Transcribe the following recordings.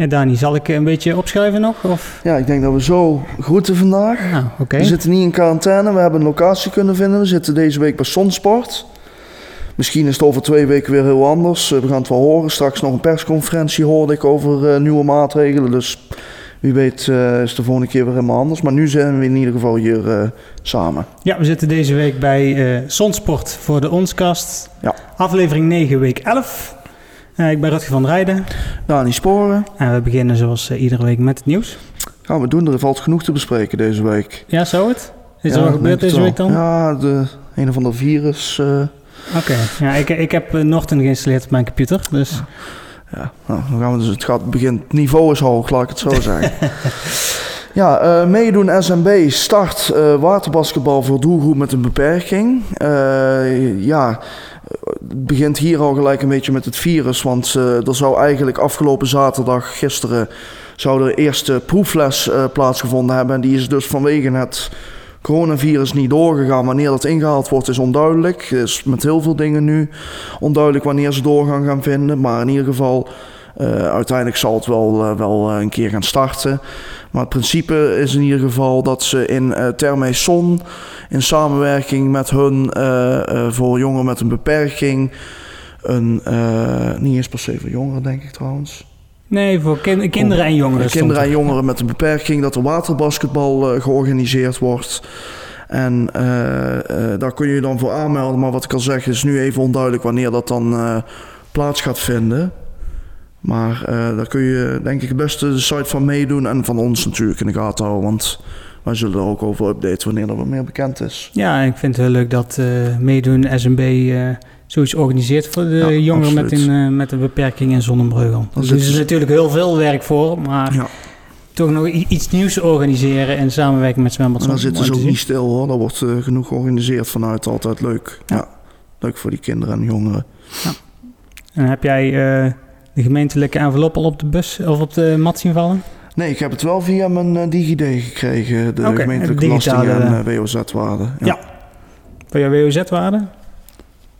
Ja, Dani, zal ik een beetje opschrijven nog? Of? Ja, ik denk dat we zo groeten vandaag. Nou. We zitten niet in quarantaine, we hebben een locatie kunnen vinden. We zitten deze week bij Sonsport. Misschien is het over twee weken weer heel anders. Eh, We gaan het wel horen. Straks nog een persconferentie hoorde ik over eh, nieuwe maatregelen. Dus wie weet eh, is de volgende keer weer helemaal anders. Maar nu zijn we in ieder geval hier samen. Ja, we zitten deze week bij Zonsport voor de Onskast. Ja. Aflevering 9, week 11. Eh, ik ben Rutger van Rijden Dani Sporen. en we beginnen zoals eh, iedere week met het nieuws. Gaan we doen. Er valt genoeg te bespreken deze week. Ja, zou het? Is Ja, er wat gebeurd deze week dan? Ja, de een of ander virus. eh, Oké, ja, ik, ik heb Norton geïnstalleerd op mijn computer, dus... Ja, nou, dan gaan we dus, het gaat begint, het niveau is hoog, laat ik het zo zeggen. ja, eh, meedoen SMB start waterbasketbal voor doelgroep met een beperking. Ja, het begint hier al gelijk een beetje met het virus, want eh, er zou eigenlijk afgelopen zaterdag, gisteren, zou de eerste proefles eh, plaatsgevonden hebben. En die is dus vanwege het coronavirus niet doorgegaan. Wanneer dat ingehaald wordt is onduidelijk. Is met heel veel dingen nu onduidelijk wanneer ze doorgang gaan vinden. Maar in ieder geval, uiteindelijk zal het wel, eh, wel eh, een keer gaan starten. Maar het principe is in ieder geval dat ze in uh, Termeson, in samenwerking met hun eh, eh, voor jongeren met een beperking, een, eh, niet eens per se voor jongeren denk ik trouwens. Nee, voor kin- kinderen en jongeren. Voor kinderen en er. jongeren met een beperking, dat er waterbasketbal eh, georganiseerd wordt. En eh, eh, daar kun je je dan voor aanmelden. Maar wat ik al zeg, is nu even onduidelijk wanneer dat dan eh, plaats gaat vinden. Maar eh, daar kun je denk ik het beste de site van meedoen en van ons natuurlijk in de gaten houden. Want wij zullen er ook over updaten wanneer er wat meer bekend is. Ja, ik vind het heel leuk dat eh, meedoen SMB eh zoiets organiseert voor de Ja, jongeren met een, met een beperking in doen zitten ze ze- natuurlijk heel veel werk voor, maar Ja. toch nog iets nieuws organiseren in samenwerking met Zwembad dan zitten ze ook niet stil hoor. Daar wordt genoeg georganiseerd vanuit. Altijd leuk. Ja. Ja. Leuk voor die kinderen en jongeren. En heb jij de gemeentelijke envelop al op de bus of op de mat zien vallen? Nee, ik heb het wel via mijn eh, DigiD gekregen. De gemeentelijke digitale, belasting en eh, WOZ-waarde. Ja. Ja. Voor jouw WOZ-waarde?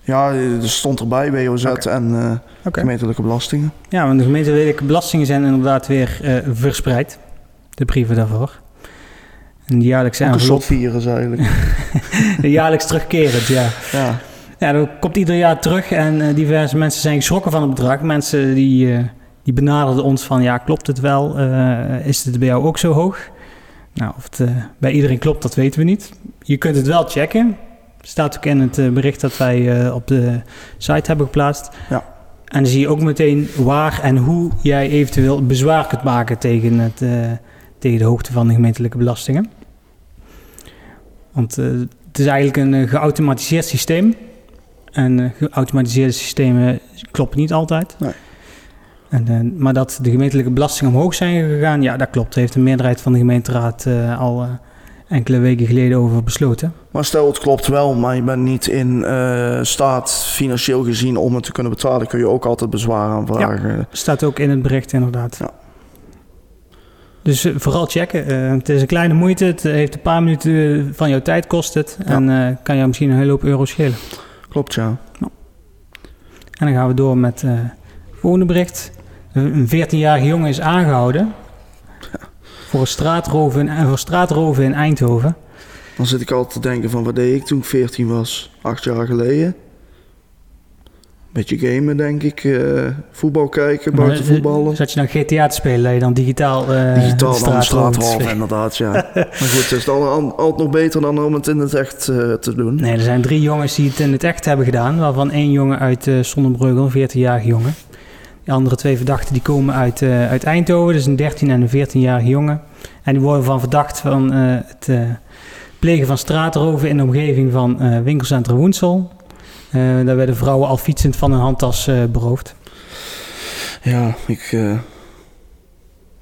Ja, er stond erbij WOZ en eh, gemeentelijke belastingen. Ja, want de gemeentelijke belastingen zijn inderdaad weer eh, verspreid. De brieven daarvoor. En de jaarlijkse Ook een envelop. virus eigenlijk. Jaarlijks terugkerend, ja. ja. Ja, dat komt ieder jaar terug en eh, diverse mensen zijn geschrokken van het bedrag. Mensen die, eh, die benaderden ons van, ja, klopt het wel? Eh, is het bij jou ook zo hoog? Nou, of het bij iedereen klopt, dat weten we niet. Je kunt het wel checken. Staat ook in het bericht dat wij op de site hebben geplaatst. Ja. En dan zie je ook meteen waar en hoe jij eventueel bezwaar kunt maken tegen, het, tegen de hoogte van de gemeentelijke belastingen. Want het is eigenlijk een geautomatiseerd systeem. En eh, geautomatiseerde systemen kloppen niet altijd. Nee. En, eh, maar dat de gemeentelijke belastingen omhoog zijn gegaan, ja, dat klopt. Daar heeft de meerderheid van de gemeenteraad eh, al enkele weken geleden over besloten. Maar stel het klopt wel, maar je bent niet in staat financieel gezien om het te kunnen betalen, kun je ook altijd bezwaar aanvragen. Staat ook in het bericht inderdaad. Ja. Dus vooral checken. Het is een kleine moeite. Het heeft een paar minuten van jouw tijd kost het. Ja. En kan jou misschien een hele hoop euro schelen. Klopt, ja. En dan gaan we door met eh, het volgende bericht. Een 14-jarige jongen is aangehouden. Voor, straatroven in, voor straatroven in Eindhoven. Dan zit ik altijd te denken van wat deed ik toen ik 14 was, acht jaar geleden. Beetje gamen, denk ik. eh, voetbal kijken, buiten Maar, eh, voetballen. Zat je dan GTA te spelen, dat je dan digitaal uh, Digitaal dan straatrolf, inderdaad, ja. maar goed, het is al- al- altijd nog beter dan om het in het echt te doen. Nee, er zijn drie jongens die het in het echt hebben gedaan. Waarvan één jongen uit uh, Sonnenbreugel, een 14-jarige jongen. De andere twee verdachten die komen uit, uit Eindhoven. Dus een 13 en een 14-jarige jongen. En die worden van verdacht van het plegen van straatroven in de omgeving van winkelcentrum Woensel. Uh, daar werden vrouwen al fietsend van hun handtas uh, beroofd. Ja, ik uh,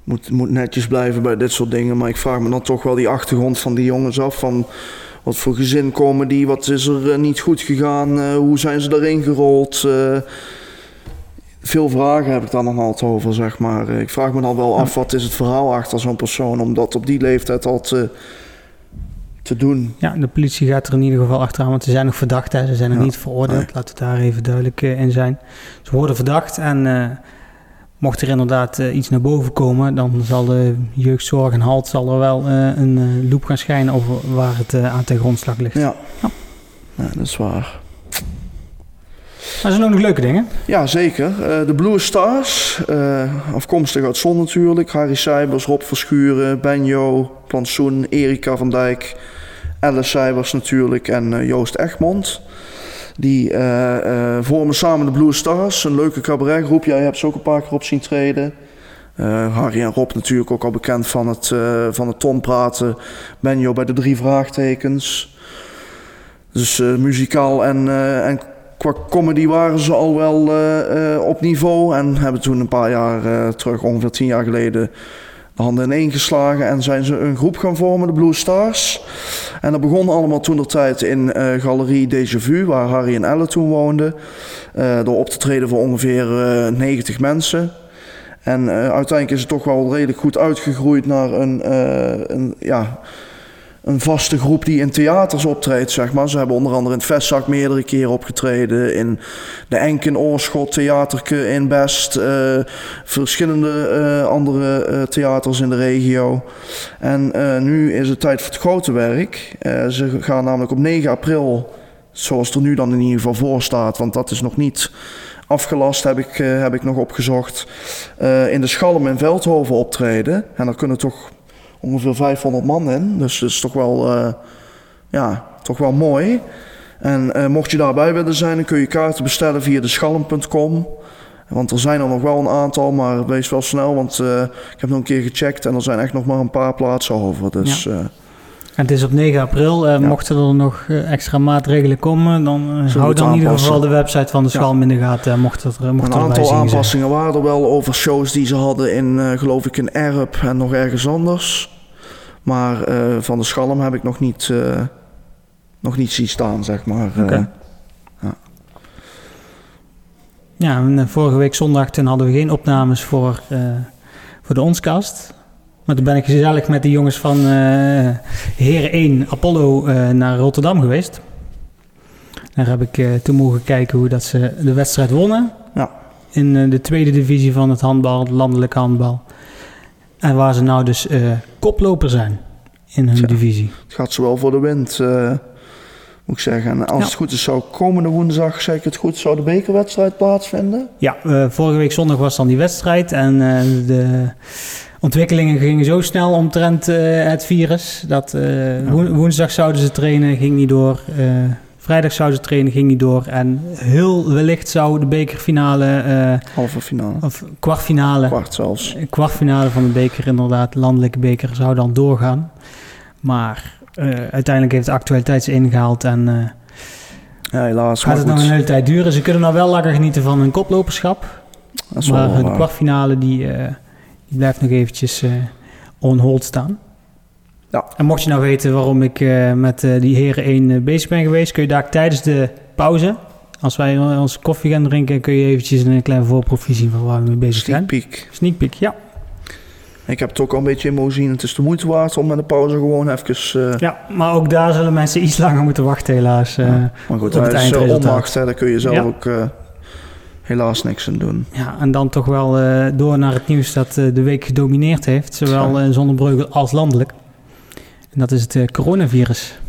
moet, moet netjes blijven bij dit soort dingen. Maar ik vraag me dan toch wel die achtergrond van die jongens af. Van wat voor gezin komen die? Wat is er niet goed gegaan? Hoe zijn ze erin gerold? Veel vragen heb ik dan nog altijd over, zeg maar. Ik vraag me dan wel af, wat is het verhaal achter zo'n persoon... om dat op die leeftijd al te, te doen? Ja, de politie gaat er in ieder geval achteraan, want ze zijn nog verdacht. Hè. Ze zijn nog ja. niet veroordeeld, nee. laten we daar even duidelijk uh, in zijn. Ze worden verdacht en uh, mocht er inderdaad eh, iets naar boven komen, dan zal de jeugdzorg en halt zal er wel eh, een loop gaan schijnen over waar het aan ten grondslag ligt. Ja. ja. ja dat is waar. Maar er zijn ook nog leuke dingen. Ja, zeker. de Blue Stars, afkomstig uit Zon natuurlijk. Harry Seibers, Rob Verschuren, Benjo, Plantsoen, Erika van Dijk, Alice Seibers natuurlijk en Joost Egmond. Die uh, vormen samen de Blue Stars, een leuke cabaretgroep. Jij hebt ze ook een paar keer op zien treden. Harry en Rob natuurlijk ook al bekend van het, uh, van het ton praten. Benjo bij de drie vraagtekens. Dus muzikaal en, en qua comedy waren ze al wel op niveau. En hebben toen een paar jaar terug, ongeveer tien jaar geleden, handen ineen geslagen en zijn ze een groep gaan vormen, de Blue Stars. En dat begon allemaal toen de tijd in uh, Galerie Déjà Vu, waar Harry en Elle toen woonden. Uh, door op te treden voor ongeveer uh, eh, 90 mensen. En uiteindelijk is het toch wel redelijk goed uitgegroeid naar een, een ja, een vaste groep die in theaters optreedt, zeg maar. Ze hebben onder andere in het Vestzak meerdere keren opgetreden. In de Enken Oorschot Theaterke in Best. Uh, verschillende uh, andere uh, theaters in de regio. En nu is het tijd voor het grote werk. ze gaan namelijk op 9 april, zoals er nu dan in ieder geval voor staat... want dat is nog niet afgelast, heb ik, heb ik nog opgezocht... in de Schalm in Veldhoven optreden. En daar kunnen toch ongeveer 500 man in. Dus dat is toch wel, uh, ja, toch wel mooi. En uh, mocht je daarbij willen zijn, dan kun je kaarten bestellen via de schalm.com. Want er zijn er nog wel een aantal, maar wees wel snel, want uh, ik heb nog een keer gecheckt en er zijn echt nog maar een paar plaatsen over. Dus, ja. En het is op 9 april. Uh, ja. Mochten er nog extra maatregelen komen, dan houd dan in ieder geval de website van de Schalm in de gaten. Mocht er, mocht een aantal aanpassingen waren er wel over shows die ze hadden in, geloof ik, in Erp en nog ergens anders. Maar uh, van de Schalm heb ik nog niet, uh, nog niet zien staan, zeg maar. Okay. ja. ja, en vorige week zondag toen hadden we geen opnames voor, voor de Onskast. Maar toen ben ik gezellig met de jongens van Heren 1 Apollo naar Rotterdam geweest. Daar heb ik toen mogen kijken hoe dat ze de wedstrijd wonnen. Ja. In de tweede divisie van het handbal, het landelijk handbal. En waar ze nou dus koploper zijn in hun divisie. Het gaat zowel voor de wind, uh, moet ik zeggen. En als het goed is, zou komende woensdag, zeg ik het goed, zou de bekerwedstrijd plaatsvinden? Ja, uh, vorige week zondag was dan die wedstrijd. En de ontwikkelingen gingen zo snel omtrent het virus. Dat woensdag zouden ze trainen, ging niet door. Vrijdag zou ze trainen, ging niet door. En heel wellicht zou de bekerfinale... Uh, Halve finale. Of kwartfinale. Kwart zelfs. Kwartfinale van de beker inderdaad, landelijke beker, zou dan doorgaan. Maar uiteindelijk heeft de actualiteit ze ingehaald en... Uh, ja, helaas. Gaat het nog een hele tijd duren. Ze kunnen nou wel lekker genieten van hun koploperschap. Dat is maar de kwartfinale die, die blijft nog eventjes on hold staan. Ja. En mocht je nou weten waarom ik uh, met uh, die heren 1 uh, eh, bezig ben geweest, kun je daar tijdens de pauze, als wij onze koffie gaan drinken, kun je eventjes een kleine voorproefje zien van waar we mee bezig Sneak zijn. Peek. Sneak peek, ja. Ik heb het ook al een beetje in mogen zien. Het is de moeite waard om met de pauze gewoon even... Ja, maar ook daar zullen mensen iets langer moeten wachten helaas. Ja. Maar goed, dat is onmacht. Hè, daar kun je zelf ja. ook helaas niks aan doen. Ja, en dan toch wel door naar het nieuws dat de week gedomineerd heeft. Zowel in Zonnebreugel als landelijk. En dat is het uh, coronavirus.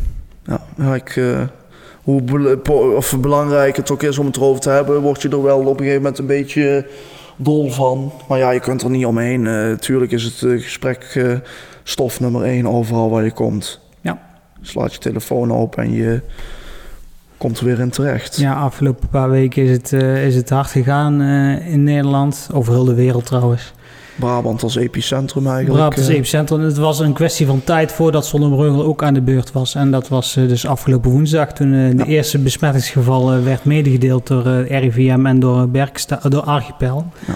Ja, ja ik, uh, hoe of belangrijk het ook is om het erover te hebben, word je er wel op een gegeven moment een beetje dol van. Maar ja, je kunt er niet omheen. Uh, tuurlijk is het gesprek stof nummer één overal waar je komt. Ja. Slaat je telefoon open en je komt er weer in terecht. Ja, afgelopen paar weken is het, is het hard gegaan in Nederland. Over heel de wereld trouwens. Brabant als epicentrum eigenlijk. Brabant als eh. epicentrum. Het was een kwestie van tijd voordat Zonnebreugel ook aan de beurt was. En dat was eh, dus afgelopen woensdag toen uh, de eerste besmettingsgeval werd medegedeeld door RIVM en door, Berksta door Archipel. Ja.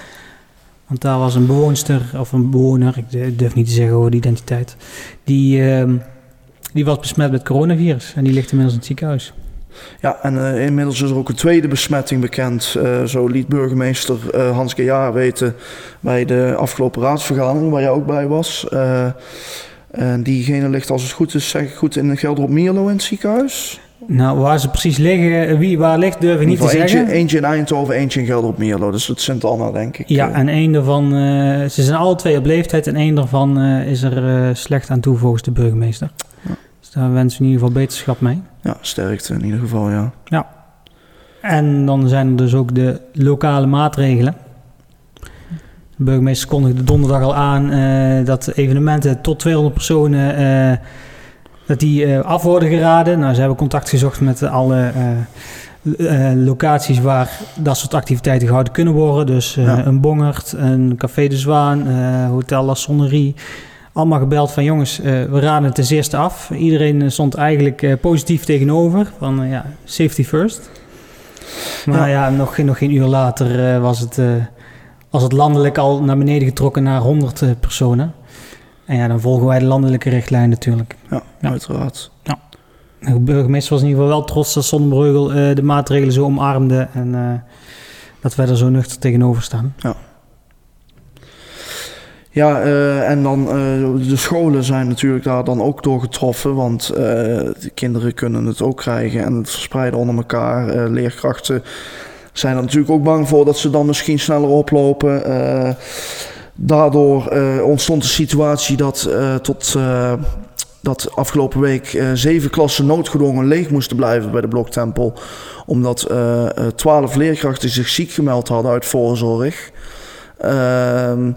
Want daar was een bewoonster of een bewoner, ik durf niet te zeggen over de identiteit, die, ehm, die was besmet met coronavirus en die ligt inmiddels in het ziekenhuis. Ja, en uh, inmiddels is er ook een tweede besmetting bekend. Uh, zo liet burgemeester uh, Hans Gejaar weten bij de afgelopen raadsvergadering, waar jij ook bij was. en diegene ligt als het goed is, zeg ik goed, in Gelderop Mierlo in het ziekenhuis. Nou, waar ze precies liggen, wie waar ligt, durf ik niet te Eentje, zeggen. eentje in Eindhoven, eentje in Gelderop-Meerlo. Dus het Sint-Anna, denk ik. Ja, Eh, en één daarvan, eh, ze zijn alle twee op leeftijd en één daarvan eh, is er eh, slecht aan toe volgens de burgemeester. Ja. Dus daar wensen we in ieder geval beterschap mee. ja, sterkte in ieder geval, ja. En dan zijn er dus ook de lokale maatregelen. De burgemeester kondigde donderdag al aan eh, dat evenementen tot 200 personen eh, dat die eh, af worden geraden. Nou, ze hebben contact gezocht met alle locaties waar dat soort activiteiten gehouden kunnen worden. Dus Ja. een Bongert, een Café de Zwaan, Hotel La Sonnerie. Allemaal gebeld van jongens, eh, we raden het ten eerste af. Iedereen eh, stond eigenlijk eh, positief tegenover. Van ja, safety first. Maar ja, nog, geen- nog geen uur later was, het, was het landelijk al naar beneden getrokken naar 100 eh, personen. En ja, dan volgen wij de landelijke richtlijn natuurlijk. Ja, Ja. uiteraard. De burgemeester was in ieder geval wel trots dat Zonnebreugel eh, de maatregelen zo omarmde. En dat wij er zo nuchter tegenover staan. Ja, eh, en dan eh, de scholen zijn natuurlijk daar dan ook door getroffen, want eh, de kinderen kunnen het ook krijgen en het verspreiden onder elkaar. Leerkrachten zijn er natuurlijk ook bang voor dat ze dan misschien sneller oplopen. Daardoor ontstond de situatie dat tot dat afgelopen week zeven klassen noodgedwongen leeg moesten blijven bij de bloktempel, omdat twaalf leerkrachten zich ziek gemeld hadden uit voorzorg. Ehm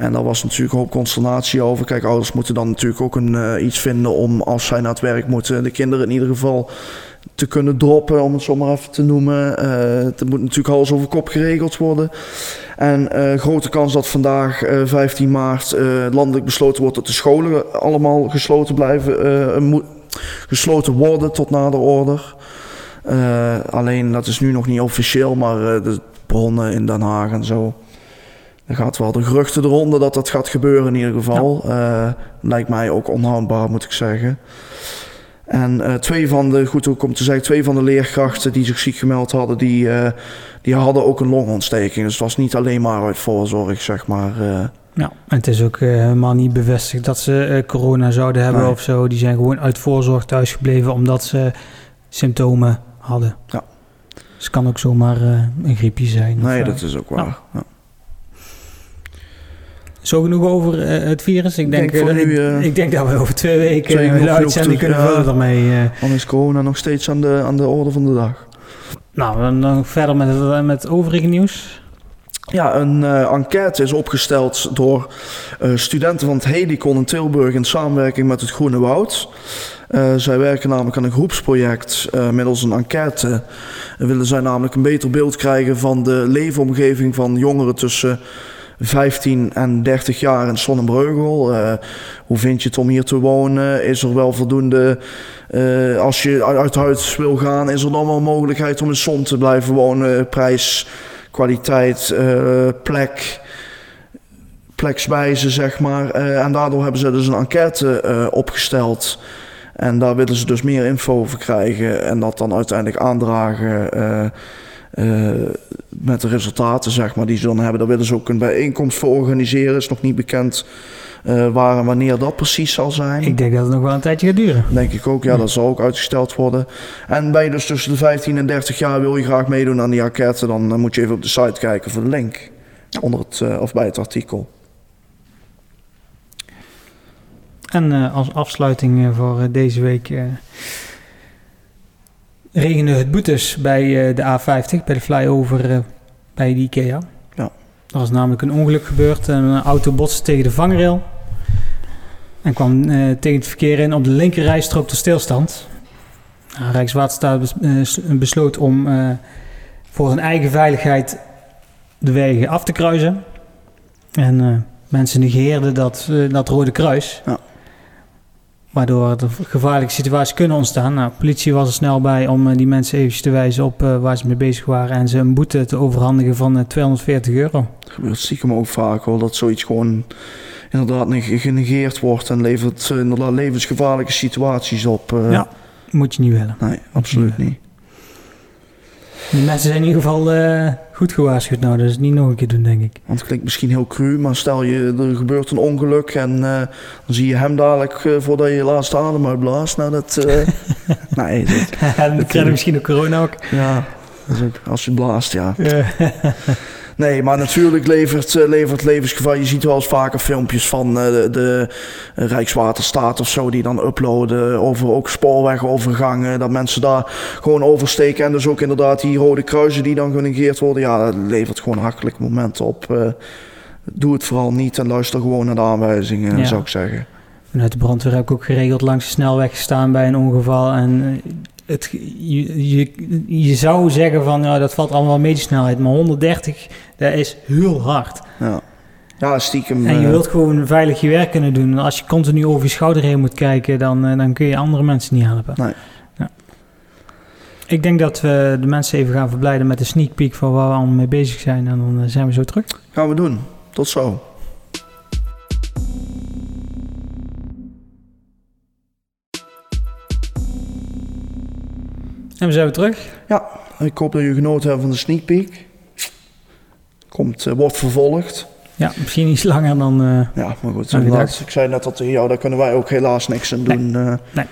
en daar was natuurlijk een hoop consternatie over. Kijk, ouders moeten dan natuurlijk ook een, eh, iets vinden om als zij naar het werk moeten, de kinderen in ieder geval te kunnen droppen, om het zo maar even te noemen. Eh het moet natuurlijk alles over kop geregeld worden. En eh, grote kans dat vandaag, eh, 15 maart, landelijk besloten wordt dat de scholen allemaal gesloten blijven, gesloten worden tot nader order. Alleen dat is nu nog niet officieel, maar de bronnen in Den Haag en zo. Er gaat wel de geruchten eronder dat dat gaat gebeuren in ieder geval. Eh, lijkt mij ook onhoudbaar, moet ik zeggen. En eh, twee van de, goed ook om te zeggen, twee van de leerkrachten die zich ziek gemeld hadden, die, eh, die hadden ook een longontsteking. Dus het was niet alleen maar uit voorzorg, zeg maar. Ja, en het is ook helemaal niet bevestigd dat ze corona zouden hebben Nee. of zo. Die zijn gewoon uit voorzorg thuisgebleven omdat ze symptomen hadden. Ja. Dus het kan ook zomaar een griepje zijn. nee, dat is ook waar. Ja. Zo genoeg over eh, het virus. Ik denk, denk voor eh, nu, ik, eh, ik denk dat we over twee weken twee uh, genoeg de uitzending kunnen ja. vullen ermee. eh. Dan is corona nog steeds aan de, aan de orde van de dag. nou, dan, dan verder met eh, met overige nieuws. Ja, een eh, enquête is opgesteld door eh, studenten van het Helicon in Tilburg in samenwerking met het Groene Woud. Eh, zij werken namelijk aan een groepsproject. Eh, middels een enquête eh, willen zij namelijk een beter beeld krijgen van de leefomgeving van jongeren tussen 15 en 30 jaar in Sonnenbreugel. Eh, hoe vind je het om hier te wonen? Is er wel voldoende, eh, als je uit huis wil gaan, is er dan wel mogelijkheid om in Zon te blijven wonen? Prijs, kwaliteit, eh, plek, plekswijze, zeg maar. En daardoor hebben ze dus een enquête opgesteld. En daar willen ze dus meer info over krijgen en dat dan uiteindelijk aandragen eh, met de resultaten, zeg maar, die ze dan hebben. Daar willen ze ook een bijeenkomst voor organiseren. Is nog niet bekend eh, waar en wanneer dat precies zal zijn. Ik denk dat het nog wel een tijdje gaat duren. Denk ik ook, ja, dat zal ook uitgesteld worden. En ben je dus tussen de 15 en 30 jaar, wil je graag meedoen aan die enquête, dan moet je even op de site kijken voor de link. Onder het, eh, of bij het artikel. En als afsluiting voor deze week regende het boetes bij eh, de A50, bij de flyover eh, bij de IKEA. Ja. Er was namelijk een ongeluk gebeurd. Een auto botste tegen de vangrail. En kwam eh, tegen het verkeer in op de linkerrijstrook tot stilstand. Nou, Rijkswaterstaat eh, besloot om eh, voor zijn eigen veiligheid de wegen af te kruisen. En eh, mensen negeerden dat, eh, dat rode kruis. Ja. Waardoor er gevaarlijke situaties kunnen ontstaan. Nou, politie was er snel bij om eh, die mensen eventjes te wijzen op eh, waar ze mee bezig waren. En ze een boete te overhandigen van eh, 240 euro. Het gebeurt stiekem ook vaak hoor, dat zoiets gewoon inderdaad neg- genegeerd wordt en levert eh, inderdaad levensgevaarlijke situaties op. eh. Ja. Moet je niet willen. Nee, absoluut niet. Die mensen zijn in ieder geval eh, Goed gewaarschuwd nou, dat is niet nog een keer doen, denk ik. Want het klinkt misschien heel cru, maar stel je, er gebeurt een ongeluk en eh, dan zie je hem dadelijk eh, voordat je je laatste adem uitblaast. Nou, dat... eh, nee, dat, en dan krijg je misschien ook corona ook. ja, als je blaast, ja. Nee, maar natuurlijk levert, eh, levert levensgevaar. Je ziet wel eens vaker filmpjes van eh, de, de Rijkswaterstaat of zo... die dan uploaden over ook spoorwegovergangen. Dat mensen daar gewoon oversteken. En dus ook inderdaad die rode kruisen die dan genegeerd worden. Ja, dat levert gewoon hartelijke momenten op. Eh, doe het vooral niet en luister gewoon naar de aanwijzingen, Ja. zou ik zeggen. Vanuit de brandweer heb ik ook geregeld langs de snelweg gestaan bij een ongeval. En het, je, je, je zou zeggen van, ja, dat valt allemaal wel mee snelheid. Maar 130, dat is heel hard. Ja, ja stiekem... En je eh, wilt gewoon veilig je werk kunnen doen. En als je continu over je schouder heen moet kijken, dan, eh, dan kun je andere mensen niet helpen. Nee. Ja. Ik denk dat we de mensen even gaan verblijden met een sneak peek van waar we allemaal mee bezig zijn. En dan eh, zijn we zo terug. Gaan we doen. Tot zo. En we zijn weer terug. Ik hoop dat jullie genoten hebben van de sneak peek. Komt, eh, wordt vervolgd. Ja, misschien iets langer dan... eh, Ja, maar goed. Inderdaad, ik zei net al tegen jou, daar kunnen wij ook helaas niks aan Nee. doen. eh. Nee.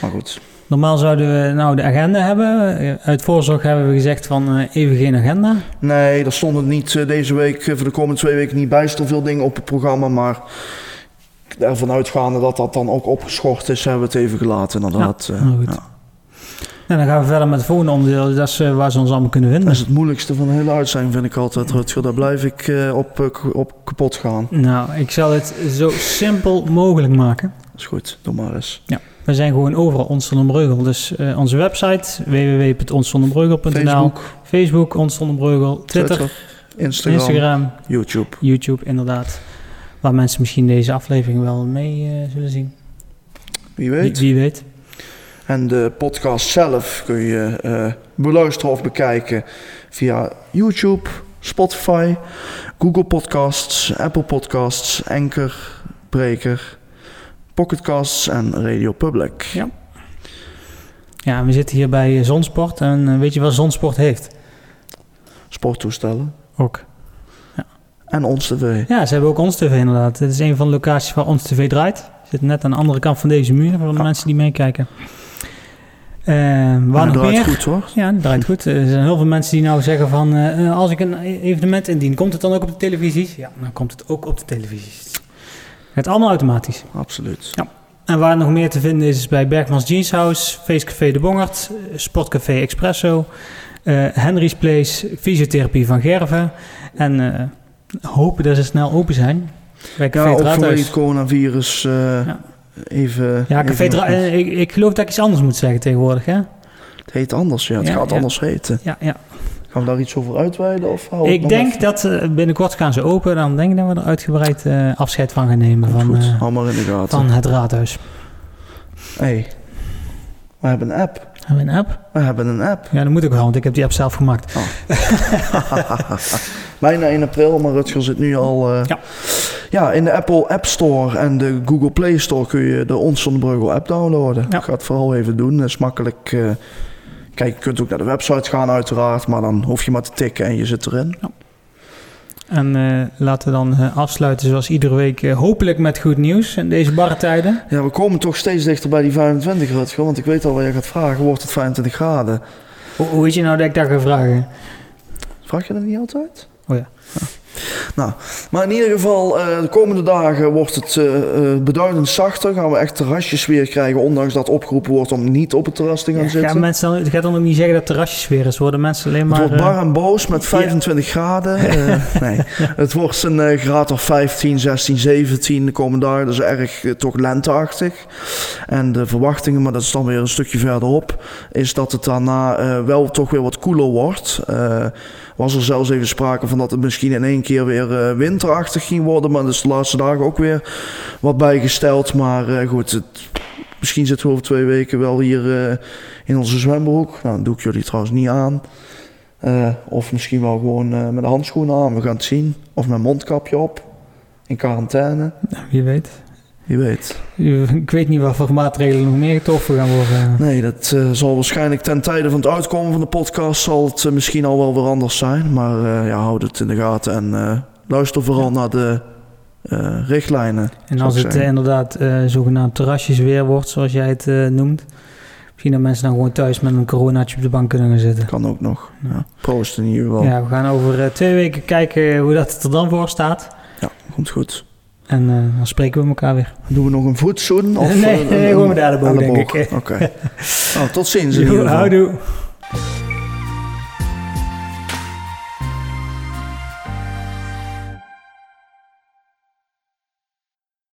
Maar goed. normaal zouden we nou de agenda hebben. Uit voorzorg hebben we gezegd van even geen agenda. Nee, er stonden niet deze week, voor de komende twee weken niet bijster veel dingen op het programma. Maar ervan uitgaande dat dat dan ook opgeschort is, hebben we het even gelaten inderdaad. Eh, nou goed. ja. En dan gaan we verder met het volgende onderdeel. Dat is eh, waar ze ons allemaal kunnen Dat vinden. is het moeilijkste van de hele uitzending, vind ik altijd, Rutger. Daar blijf ik eh, op, eh, op kapot gaan. Nou, ik zal het zo simpel mogelijk maken. Dat is goed, doe maar eens. We zijn gewoon overal Ons Zonder Breugel. Dus onze website www.onszonderbreugel.nl Facebook, Facebook Ons Zonder Breugel Twitter, Twitter, Instagram, Instagram, YouTube. YouTube inderdaad. Waar mensen misschien deze aflevering wel mee zullen zien. Wie Wie, weet. wie weet. En de podcast zelf kun je eh, beluisteren of bekijken via YouTube, Spotify, Google Podcasts, Apple Podcasts, Anchor, Breaker, Pocketcasts en Radio Public. Ja. Ja, we zitten hier bij eh, Zonsport. En eh, weet je wat Zonsport heeft? Sporttoestellen Ook. en ons tv. Ja, ze hebben ook Ons TV inderdaad. Het is een van de locaties waar Ons TV draait. Zit net aan de andere kant van deze muur voor de Ja. mensen die meekijken. Eh, waar nog draait meer? goed hoor. Ja, het draait goed. Er zijn heel veel mensen die nou zeggen van... eh, eh, als ik een evenement indien, komt het dan ook op de televisies? Ja, dan komt het ook op de televisies. Het allemaal automatisch. Absoluut. En waar nog meer te vinden is, is bij Bergmans Jeans House, Feestcafé De Bongert, eh, Sportcafé Expresso, Henry's Place, Fysiotherapie van Gerven. En hopen dat ze snel open zijn. Bij Café Ja, ook het vanwege het coronavirus Ja. Even... Ja, Café even- eh, ik, ik geloof dat ik iets anders moet zeggen tegenwoordig, hè? Het heet anders, ja. Het Ja, gaat ja. anders heten. Ja, ja. Gaan we daar iets over uitweiden? Of Ik denk even? dat eh, binnenkort gaan ze open. Dan denk ik dat we er uitgebreid eh, afscheid van gaan nemen Komt van, goed, maar in de gaten. van het raadhuis. hey, we hebben een app. Hebben we een app? We hebben een app. Ja, dat moet ook wel, want ik heb die app zelf gemaakt. Bijna 1 april, maar Rutger zit nu al... eh, Ja. ja, in de Apple App Store en de Google Play Store kun je de Ons Zonder Breugel app downloaden. Ja. Ik ga het vooral even doen. Dat is makkelijk. eh, kijk, je kunt ook naar de website gaan uiteraard, maar dan hoef je maar te tikken en je zit erin. En eh, laten we dan afsluiten zoals iedere week, hopelijk met goed nieuws in deze barre tijden. Ja, we komen toch steeds dichter bij die 25 Rutger, want ik weet al wat je gaat vragen. Wordt het 25 graden? Hoe, hoe weet je nou dat ik dat ga vragen? Vraag je dat niet altijd? Oh ja. Nou, maar in ieder geval, eh, de komende dagen wordt het eh, eh, beduidend zachter. Gaan we echt terrasjes weer krijgen, ondanks dat opgeroepen wordt om niet op het terras te gaan Ja, zitten. gaan mensen dan, het gaat dan ook niet zeggen dat het terrasjes weer is. Worden mensen alleen Het maar... wordt eh, bar en boos met 25 graden. Nee, het wordt een graad of 15, 16, 17 de komende dagen. Dat is erg toch lenteachtig. En de verwachtingen, maar dat is dan weer een stukje verderop, is dat het daarna wel toch weer wat koeler wordt. Was er zelfs even sprake van dat het misschien in één keer weer eh, winterachtig ging worden. Maar dat is de laatste dagen ook weer wat bijgesteld. Maar eh, goed, het, misschien zitten we over twee weken wel hier eh, in onze zwembroek. Nou, doe ik jullie trouwens niet aan. Of misschien wel gewoon met de handschoenen aan, we gaan het zien. Of met mondkapje op, in quarantaine. nou, wie weet. Wie weet. Ik weet niet wat voor maatregelen nog meer getroffen gaan worden. Nee, dat eh, zal waarschijnlijk ten tijde van het uitkomen van de podcast... zal het eh, misschien al wel weer anders zijn. Maar eh, ja, houd het in de gaten en luister vooral naar de richtlijnen. En als het inderdaad zogenaamd terrasjes weer wordt, zoals jij het noemt. Misschien dat mensen dan gewoon thuis met een coronaatje op de bank kunnen gaan zitten. Kan ook nog. Ja. Ja. Proost in ieder geval. Ja, we gaan over twee weken kijken hoe dat er dan voor staat. Komt goed. En eh, dan spreken we elkaar weer. Doen we nog een voetzoen? Of Nee, nee, een- gewoon met de elleboog, denk ik. Oké. Nou, tot ziens geval. houdoe.